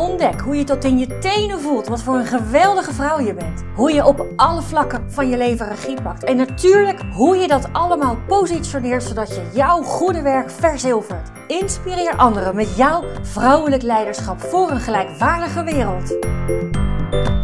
Ontdek hoe je tot in je tenen voelt wat voor een geweldige vrouw je bent. Hoe je op alle vlakken van je leven regie pakt. En natuurlijk hoe je dat allemaal positioneert zodat je jouw goede werk verzilvert. Inspireer anderen met jouw vrouwelijk leiderschap voor een gelijkwaardige wereld.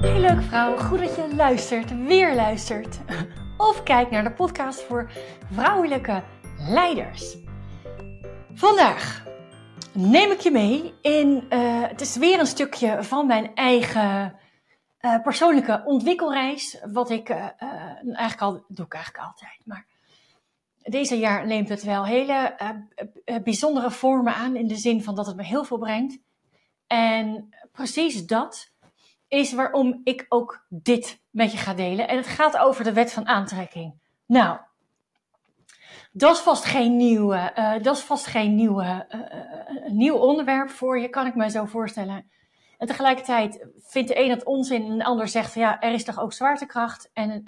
Hey leuke vrouw, goed dat je luistert, weer luistert. Of kijk naar de podcast voor vrouwelijke leiders. Vandaag neem ik je mee in, uh, het is weer een stukje van mijn eigen uh, persoonlijke ontwikkelreis. Wat ik uh, eigenlijk al, doe ik eigenlijk altijd, maar deze jaar neemt het wel hele bijzondere vormen aan in de zin van dat het me heel veel brengt. En precies dat is waarom ik ook dit met je ga delen. En het gaat over de wet van aantrekking. Nou, dat is vast geen nieuw, uh, dat is vast geen nieuwe, uh, nieuw onderwerp voor je, kan ik me zo voorstellen. En tegelijkertijd vindt de een het onzin en de ander zegt van ja, er is toch ook zwaartekracht. En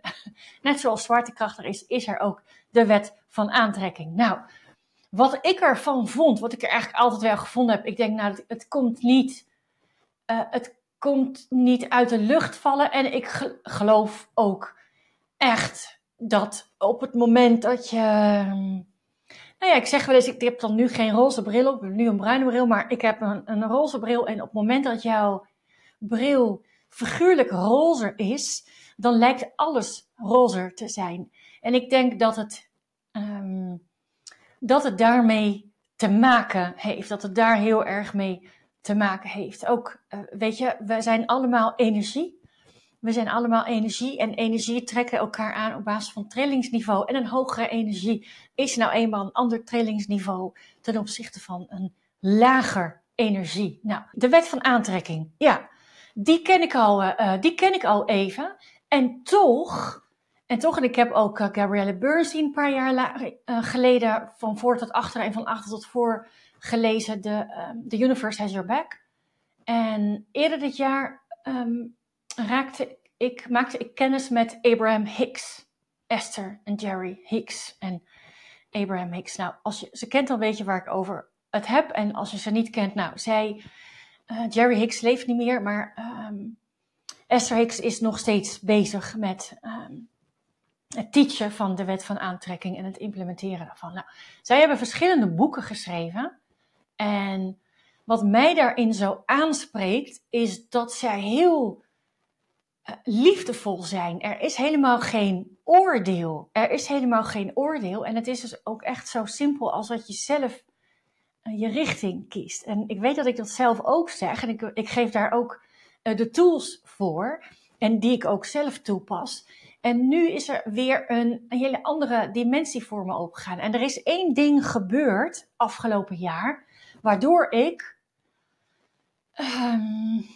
net zoals zwaartekracht er is, is er ook de wet van aantrekking. Nou, wat ik ervan vond, wat ik er eigenlijk altijd wel gevonden heb, ik denk nou, het, het komt niet, het komt niet uit de lucht vallen. En ik geloof ook echt dat op het moment dat je. Nou ja, ik zeg wel eens, ik heb dan nu geen roze bril op, nu een bruine bril, maar ik heb een, een roze bril. En op het moment dat jouw bril figuurlijk roze is, dan lijkt alles rozer te zijn. En ik denk dat het, um, dat het daarmee te maken heeft, dat het daar heel erg mee te maken heeft. Ook, uh, weet je, we zijn allemaal energie. We zijn allemaal energie en energie trekken elkaar aan op basis van trillingsniveau. En een hogere energie is nou eenmaal een ander trillingsniveau ten opzichte van een lager energie. Nou, de wet van aantrekking, ja, die ken ik al, uh, die ken ik al even. En toch, en toch, en ik heb ook uh, Gabrielle Bernstein een paar jaar geleden van voor tot achter en van achter tot voor gelezen, The, um, The Universe Has Your Back. En eerder dit jaar um, raakte ik, maakte ik kennis met Abraham Hicks. Esther en Jerry Hicks en Abraham Hicks. Nou, als je ze kent, dan weet je waar ik over het heb. En als je ze niet kent, nou, zij, uh, Jerry Hicks leeft niet meer, maar um, Esther Hicks is nog steeds bezig met um, het teachen van de wet van aantrekking en het implementeren daarvan. Nou, zij hebben verschillende boeken geschreven. En wat mij daarin zo aanspreekt, is dat zij heel eh, liefdevol zijn. Er is helemaal geen oordeel. Er is helemaal geen oordeel. En het is dus ook echt zo simpel als dat je zelf eh, je richting kiest. En ik weet dat ik dat zelf ook zeg. En ik, ik geef daar ook uh, de tools voor. En die ik ook zelf toepas. En nu is er weer een, hele andere dimensie voor me opgegaan. En er is één ding gebeurd afgelopen jaar. Waardoor ik. Um,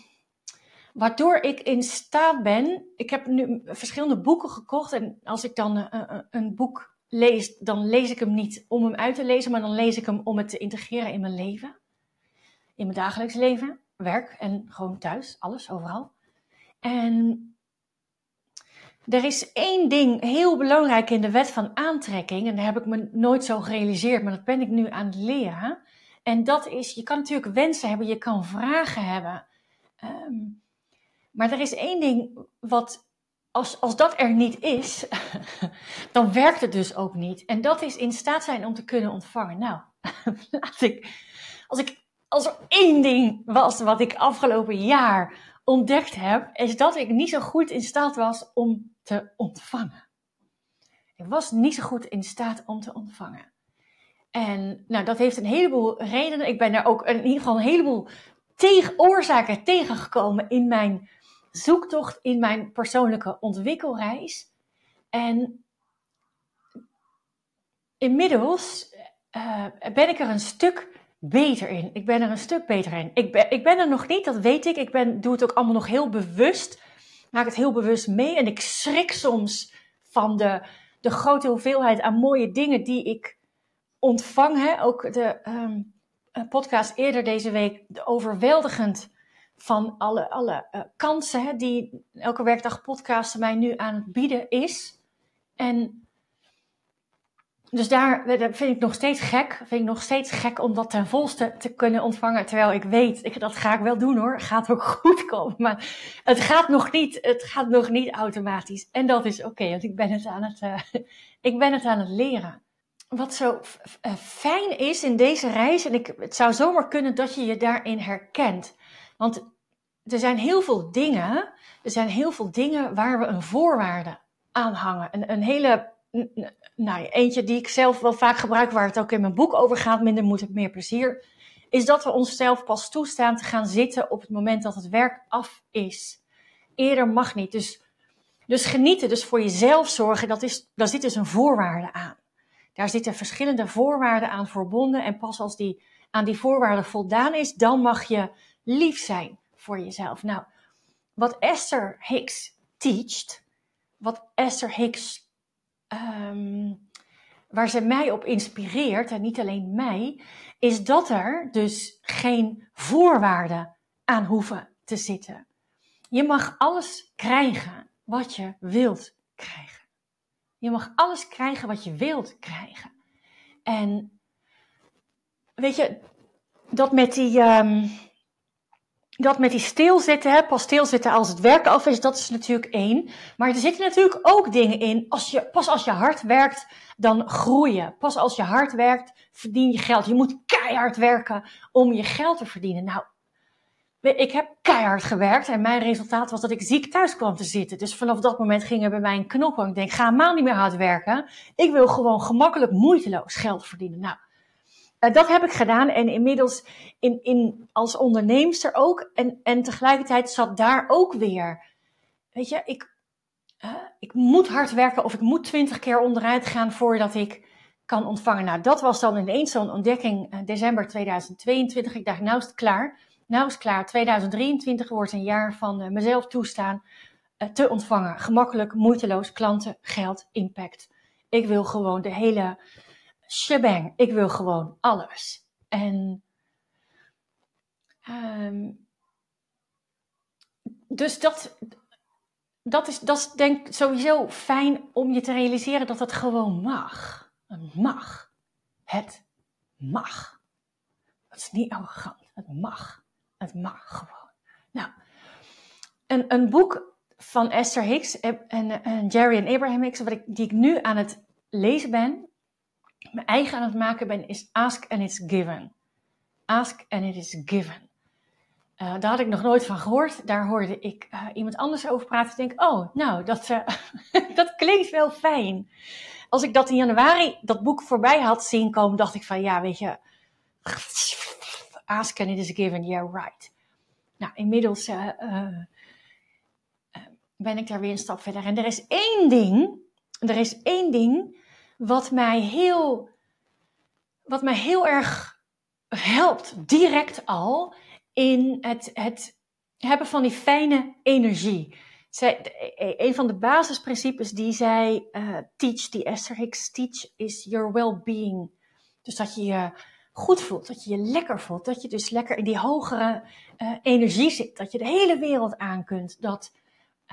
Waardoor ik in staat ben, ik heb nu verschillende boeken gekocht en als ik dan uh, een boek lees, dan lees ik hem niet om hem uit te lezen, maar dan lees ik hem om het te integreren in mijn leven. In mijn dagelijks leven, werk en gewoon thuis, alles, overal. En er is één ding heel belangrijk in de wet van aantrekking, en daar heb ik me nooit zo gerealiseerd, maar dat ben ik nu aan het leren. En dat is, je kan natuurlijk wensen hebben, je kan vragen hebben. Um, maar er is één ding wat, als, als dat er niet is, dan werkt het dus ook niet. En dat is in staat zijn om te kunnen ontvangen. Nou, laat ik, als, ik, als er één ding was wat ik afgelopen jaar ontdekt heb, is dat ik niet zo goed in staat was om te ontvangen. Ik was niet zo goed in staat om te ontvangen. En nou, dat heeft een heleboel redenen. Ik ben daar ook in ieder geval een heleboel tegen, oorzaken tegengekomen in mijn zoektocht in mijn persoonlijke ontwikkelreis. En inmiddels uh, ben ik er een stuk beter in. Ik ben er een stuk beter in. Ik ben, ik ben er nog niet, dat weet ik. Ik ben, doe het ook allemaal nog heel bewust. Maak het heel bewust mee. En ik schrik soms van de, de grote hoeveelheid aan mooie dingen die ik ontvang. Hè? Ook de ehm, podcast eerder deze week, overweldigend van alle, alle uh, kansen hè, die elke werkdag podcast mij nu aan het bieden is. En dus daar vind ik nog steeds gek. Vind ik nog steeds gek om dat ten volste te kunnen ontvangen. Terwijl ik weet, ik, dat ga ik wel doen hoor. Gaat ook goed komen. Maar het gaat nog niet, het gaat nog niet automatisch. En dat is oké, want ik ben het aan het, uh, ik ben het aan het leren. Wat zo fijn is in deze reis, en ik, het zou zomaar kunnen dat je je daarin herkent. Want er zijn heel veel dingen, er zijn heel veel dingen waar we een voorwaarde aan hangen. Een, een hele nou, eentje die ik zelf wel vaak gebruik, waar het ook in mijn boek over gaat, minder moet meer plezier, is dat we onszelf pas toestaan te gaan zitten op het moment dat het werk af is. Eerder mag niet. Dus, dus genieten, dus voor jezelf zorgen, dat is, daar zit dus een voorwaarde aan. Daar zitten verschillende voorwaarden aan verbonden en pas als die aan die voorwaarden voldaan is, dan mag je lief zijn voor jezelf. Nou, wat Esther Hicks teacht, wat Esther Hicks um, waar ze mij op inspireert, en niet alleen mij, is dat er dus geen voorwaarden aan hoeven te zitten. Je mag alles krijgen wat je wilt krijgen. Je mag alles krijgen wat je wilt krijgen. En weet je, dat met die, um, dat met die stilzitten, hè, pas stilzitten als het werk af is, dat is natuurlijk één. Maar er zitten natuurlijk ook dingen in. Als je, pas als je hard werkt, dan groeien. Pas als je hard werkt, verdien je geld. Je moet keihard werken om je geld te verdienen. Nou, ik heb keihard gewerkt en mijn resultaat was dat ik ziek thuis kwam te zitten. Dus vanaf dat moment ging er bij mij een knop. Ik denk, ga maar niet meer hard werken. Ik wil gewoon gemakkelijk, moeiteloos geld verdienen. Nou, uh, dat heb ik gedaan en inmiddels in, in, als onderneemster ook. En, en tegelijkertijd zat daar ook weer. Weet je, ik, uh, ik moet hard werken of ik moet twintig keer onderuit gaan voordat ik kan ontvangen. Nou, dat was dan ineens zo'n ontdekking uh, december 2022. Ik dacht, nou is het klaar. Nou is het klaar. 2023 wordt een jaar van mezelf toestaan te ontvangen. Gemakkelijk, moeiteloos, klanten, geld, impact. Ik wil gewoon de hele shebang. Ik wil gewoon alles. En um, dus dat, dat, is, dat is denk ik sowieso fijn om je te realiseren dat het gewoon mag. Het mag. Het mag. Dat is niet arrogant. Het mag. Het mag gewoon. Nou, een, een boek van Esther Hicks en, en, Jerry en Abraham Hicks, wat ik, die ik nu aan het lezen ben, mijn eigen aan het maken ben, is Ask and It's Given. Ask and It Is Given. Uh, daar had ik nog nooit van gehoord. Daar hoorde ik uh, iemand anders over praten. Ik denk, oh, nou, dat, uh, dat klinkt wel fijn. Als ik dat in januari, dat boek voorbij had zien komen, dacht ik van, ja, weet je, ask and it is given, yeah, right. Nou, inmiddels ben ik daar weer een stap verder. En er is één ding, er is één ding wat mij heel, wat mij heel erg helpt, direct al, in het, het hebben van die fijne energie. Zij, e, een van de basisprincipes die zij uh, teach, die Esther Hicks teach, is your well-being. Dus dat je je goed voelt, dat je je lekker voelt, dat je dus lekker in die hogere uh, energie zit, dat je de hele wereld aan kunt. Dat,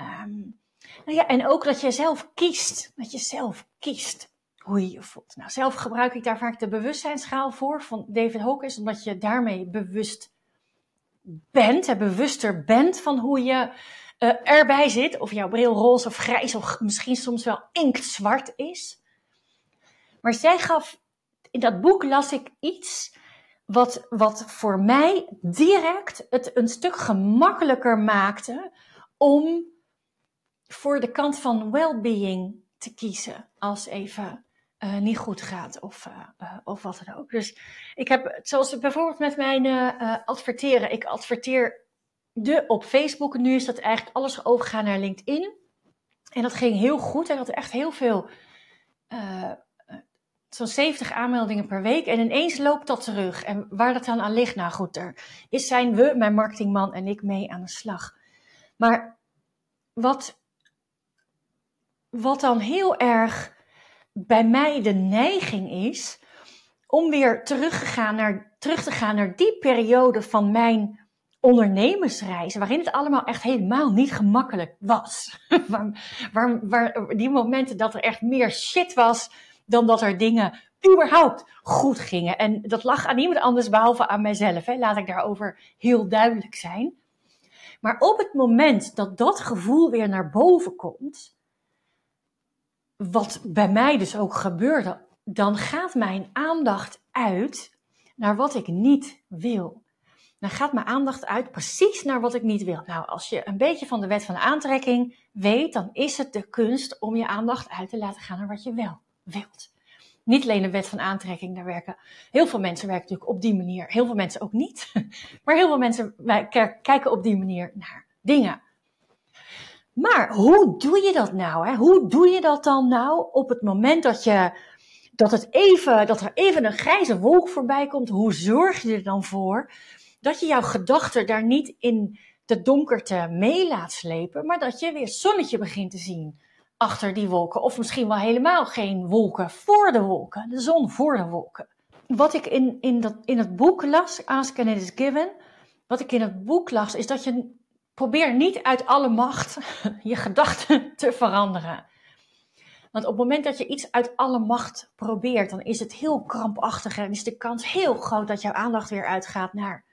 um, nou ja, en ook dat je zelf kiest, dat je zelf kiest hoe je voelt. Nou, zelf gebruik ik daar vaak de bewustzijnsschaal voor van David Hawkins, omdat je daarmee bewust bent, en bewuster bent van hoe je uh, erbij zit. Of jouw bril roze of grijs of misschien soms wel inktzwart is. Maar zij gaf, in dat boek las ik iets wat, wat voor mij direct het een stuk gemakkelijker maakte om voor de kant van well-being te kiezen als even uh, niet goed gaat of, uh, uh, of wat dan ook. Dus ik heb, zoals bijvoorbeeld met mijn adverteren, ik adverteer de op Facebook. Nu is dat eigenlijk alles overgegaan naar LinkedIn. En dat ging heel goed. Ik had echt heel veel, zo'n 70 aanmeldingen per week. En ineens loopt dat terug. En waar dat dan aan ligt, nou goed, er is zijn we, mijn marketingman en ik mee aan de slag. Maar wat, wat dan heel erg bij mij de neiging is om weer teruggegaan naar, terug te gaan naar die periode van mijn ondernemersreis, waarin het allemaal echt helemaal niet gemakkelijk was. waar, waar, waar, die momenten dat er echt meer shit was dan dat er dingen überhaupt goed gingen. En dat lag aan niemand anders behalve aan mijzelf. Hè. Laat ik daarover heel duidelijk zijn. Maar op het moment dat dat gevoel weer naar boven komt, wat bij mij dus ook gebeurde, dan gaat mijn aandacht uit naar wat ik niet wil. Dan gaat mijn aandacht uit precies naar wat ik niet wil. Nou, als je een beetje van de wet van aantrekking weet, dan is het de kunst om je aandacht uit te laten gaan naar wat je wel wilt. Niet alleen de wet van aantrekking, daar werken heel veel mensen werken natuurlijk op die manier. Heel veel mensen ook niet. Maar heel veel mensen kijken op die manier naar dingen. Maar hoe doe je dat nou? Hè? Hoe doe je dat dan nou op het moment dat, je, dat, het even, dat er even een grijze wolk voorbij komt? Hoe zorg je er dan voor dat je jouw gedachten daar niet in de donkerte mee laat slepen, maar dat je weer zonnetje begint te zien achter die wolken. Of misschien wel helemaal geen wolken voor de wolken, de zon voor de wolken. Wat ik in, in, dat, in het boek las, Ask and It Is Given, wat ik in het boek las, is dat je probeer niet uit alle macht je gedachten te veranderen. Want op het moment dat je iets uit alle macht probeert, dan is het heel krampachtig en is de kans heel groot dat jouw aandacht weer uitgaat naar.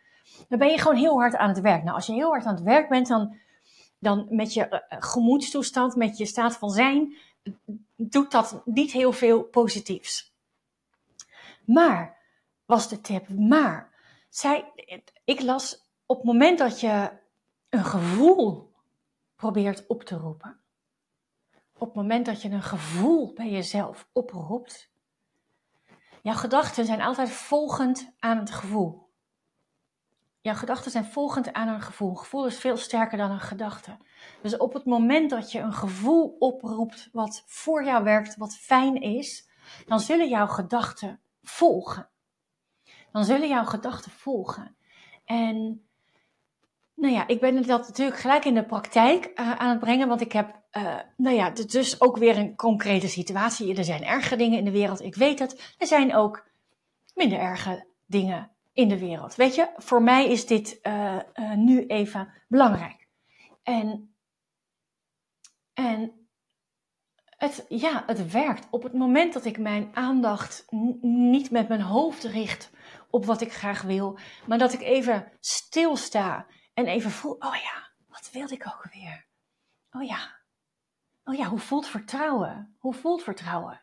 Dan ben je gewoon heel hard aan het werk. Nou, als je heel hard aan het werk bent, dan, dan met je uh, gemoedstoestand, met je staat van zijn, doet dat niet heel veel positiefs. Maar, was de tip, maar, zij, ik las op het moment dat je een gevoel probeert op te roepen. Op het moment dat je een gevoel bij jezelf oproept. Jouw gedachten zijn altijd volgend aan het gevoel. Jouw gedachten zijn volgend aan een gevoel. gevoel is veel sterker dan een gedachte. Dus op het moment dat je een gevoel oproept wat voor jou werkt, wat fijn is, dan zullen jouw gedachten volgen. Dan zullen jouw gedachten volgen. En nou ja, ik ben dat natuurlijk gelijk in de praktijk uh, aan het brengen, want ik heb, uh, nou ja, dus ook weer een concrete situatie. Er zijn erge dingen in de wereld, ik weet het. Er zijn ook minder erge dingen in de wereld. Weet je, voor mij is dit uh, nu even belangrijk. En, en het, ja, het werkt. Op het moment dat ik mijn aandacht niet met mijn hoofd richt op wat ik graag wil, maar dat ik even stilsta en even voel, oh ja, wat wilde ik ook weer? Oh ja, oh ja, hoe voelt vertrouwen? Hoe voelt vertrouwen?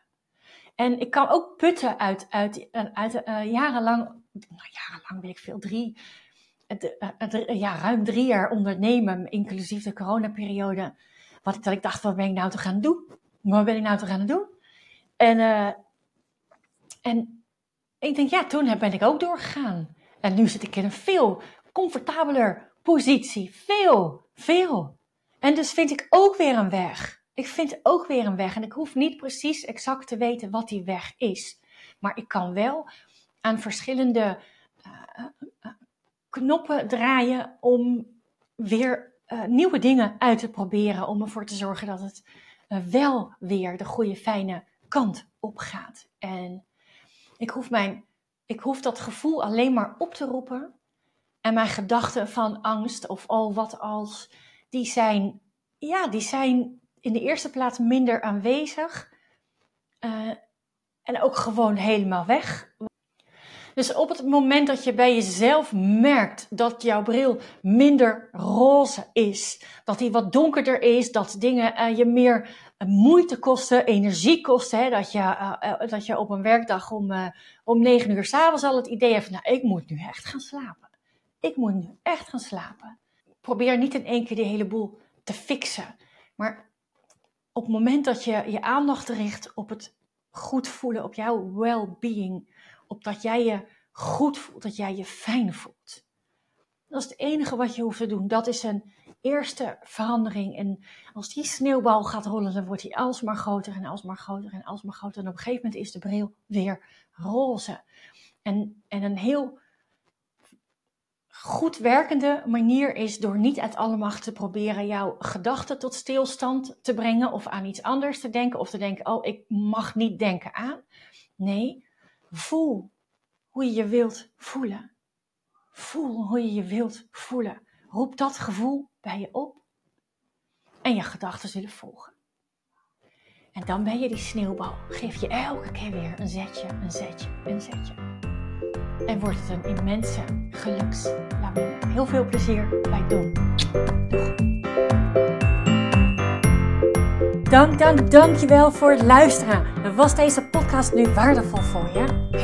En ik kan ook putten uit, uit, uit uh, jarenlang, nou jarenlang weet ik veel, drie, uh, ja, ruim drie jaar ondernemen, inclusief de coronaperiode. Wat, ik dacht, wat ben ik nou te gaan doen? Wat ben ik nou te gaan doen? En, uh, en ik denk, ja, toen ben ik ook doorgegaan. En nu zit ik in een veel comfortabeler positie. Veel, veel. En dus vind ik ook weer een weg. Ik vind ook weer een weg. En ik hoef niet precies exact te weten wat die weg is. Maar ik kan wel aan verschillende uh, uh, knoppen draaien om weer nieuwe dingen uit te proberen. Om ervoor te zorgen dat het wel weer de goede, fijne kant op gaat. En ik hoef, mijn, ik hoef dat gevoel alleen maar op te roepen. En mijn gedachten van angst of oh wat als, die zijn, ja, die zijn in de eerste plaats minder aanwezig. Uh, en ook gewoon helemaal weg. Dus op het moment dat je bij jezelf merkt dat jouw bril minder roze is, dat die wat donkerder is, dat dingen uh, je meer uh, moeite kosten, energie kosten, hè, dat, je, dat je op een werkdag om, om negen uur s'avonds al het idee hebt, nou ik moet nu echt gaan slapen ik moet nu echt gaan slapen. Probeer niet in één keer die hele boel te fixen. Maar op het moment dat je je aandacht richt op het goed voelen, op jouw well-being, op dat jij je goed voelt, dat jij je fijn voelt. Dat is het enige wat je hoeft te doen. Dat is een eerste verandering. En als die sneeuwbal gaat rollen, dan wordt die alsmaar groter en alsmaar groter en alsmaar groter. En op een gegeven moment is de bril weer roze. En, en een heel goed werkende manier is door niet uit alle macht te proberen jouw gedachten tot stilstand te brengen of aan iets anders te denken of te denken, oh, ik mag niet denken aan. Nee, voel hoe je je wilt voelen. Voel hoe je je wilt voelen. Roep dat gevoel bij je op en je gedachten zullen volgen. En dan ben je die sneeuwbal. Geef je elke keer weer een zetje, een zetje, een zetje. En wordt het een immense gelukslawine. Heel veel plezier bij doen. Dank, dank, dankjewel voor het luisteren. Was deze podcast nu waardevol voor je?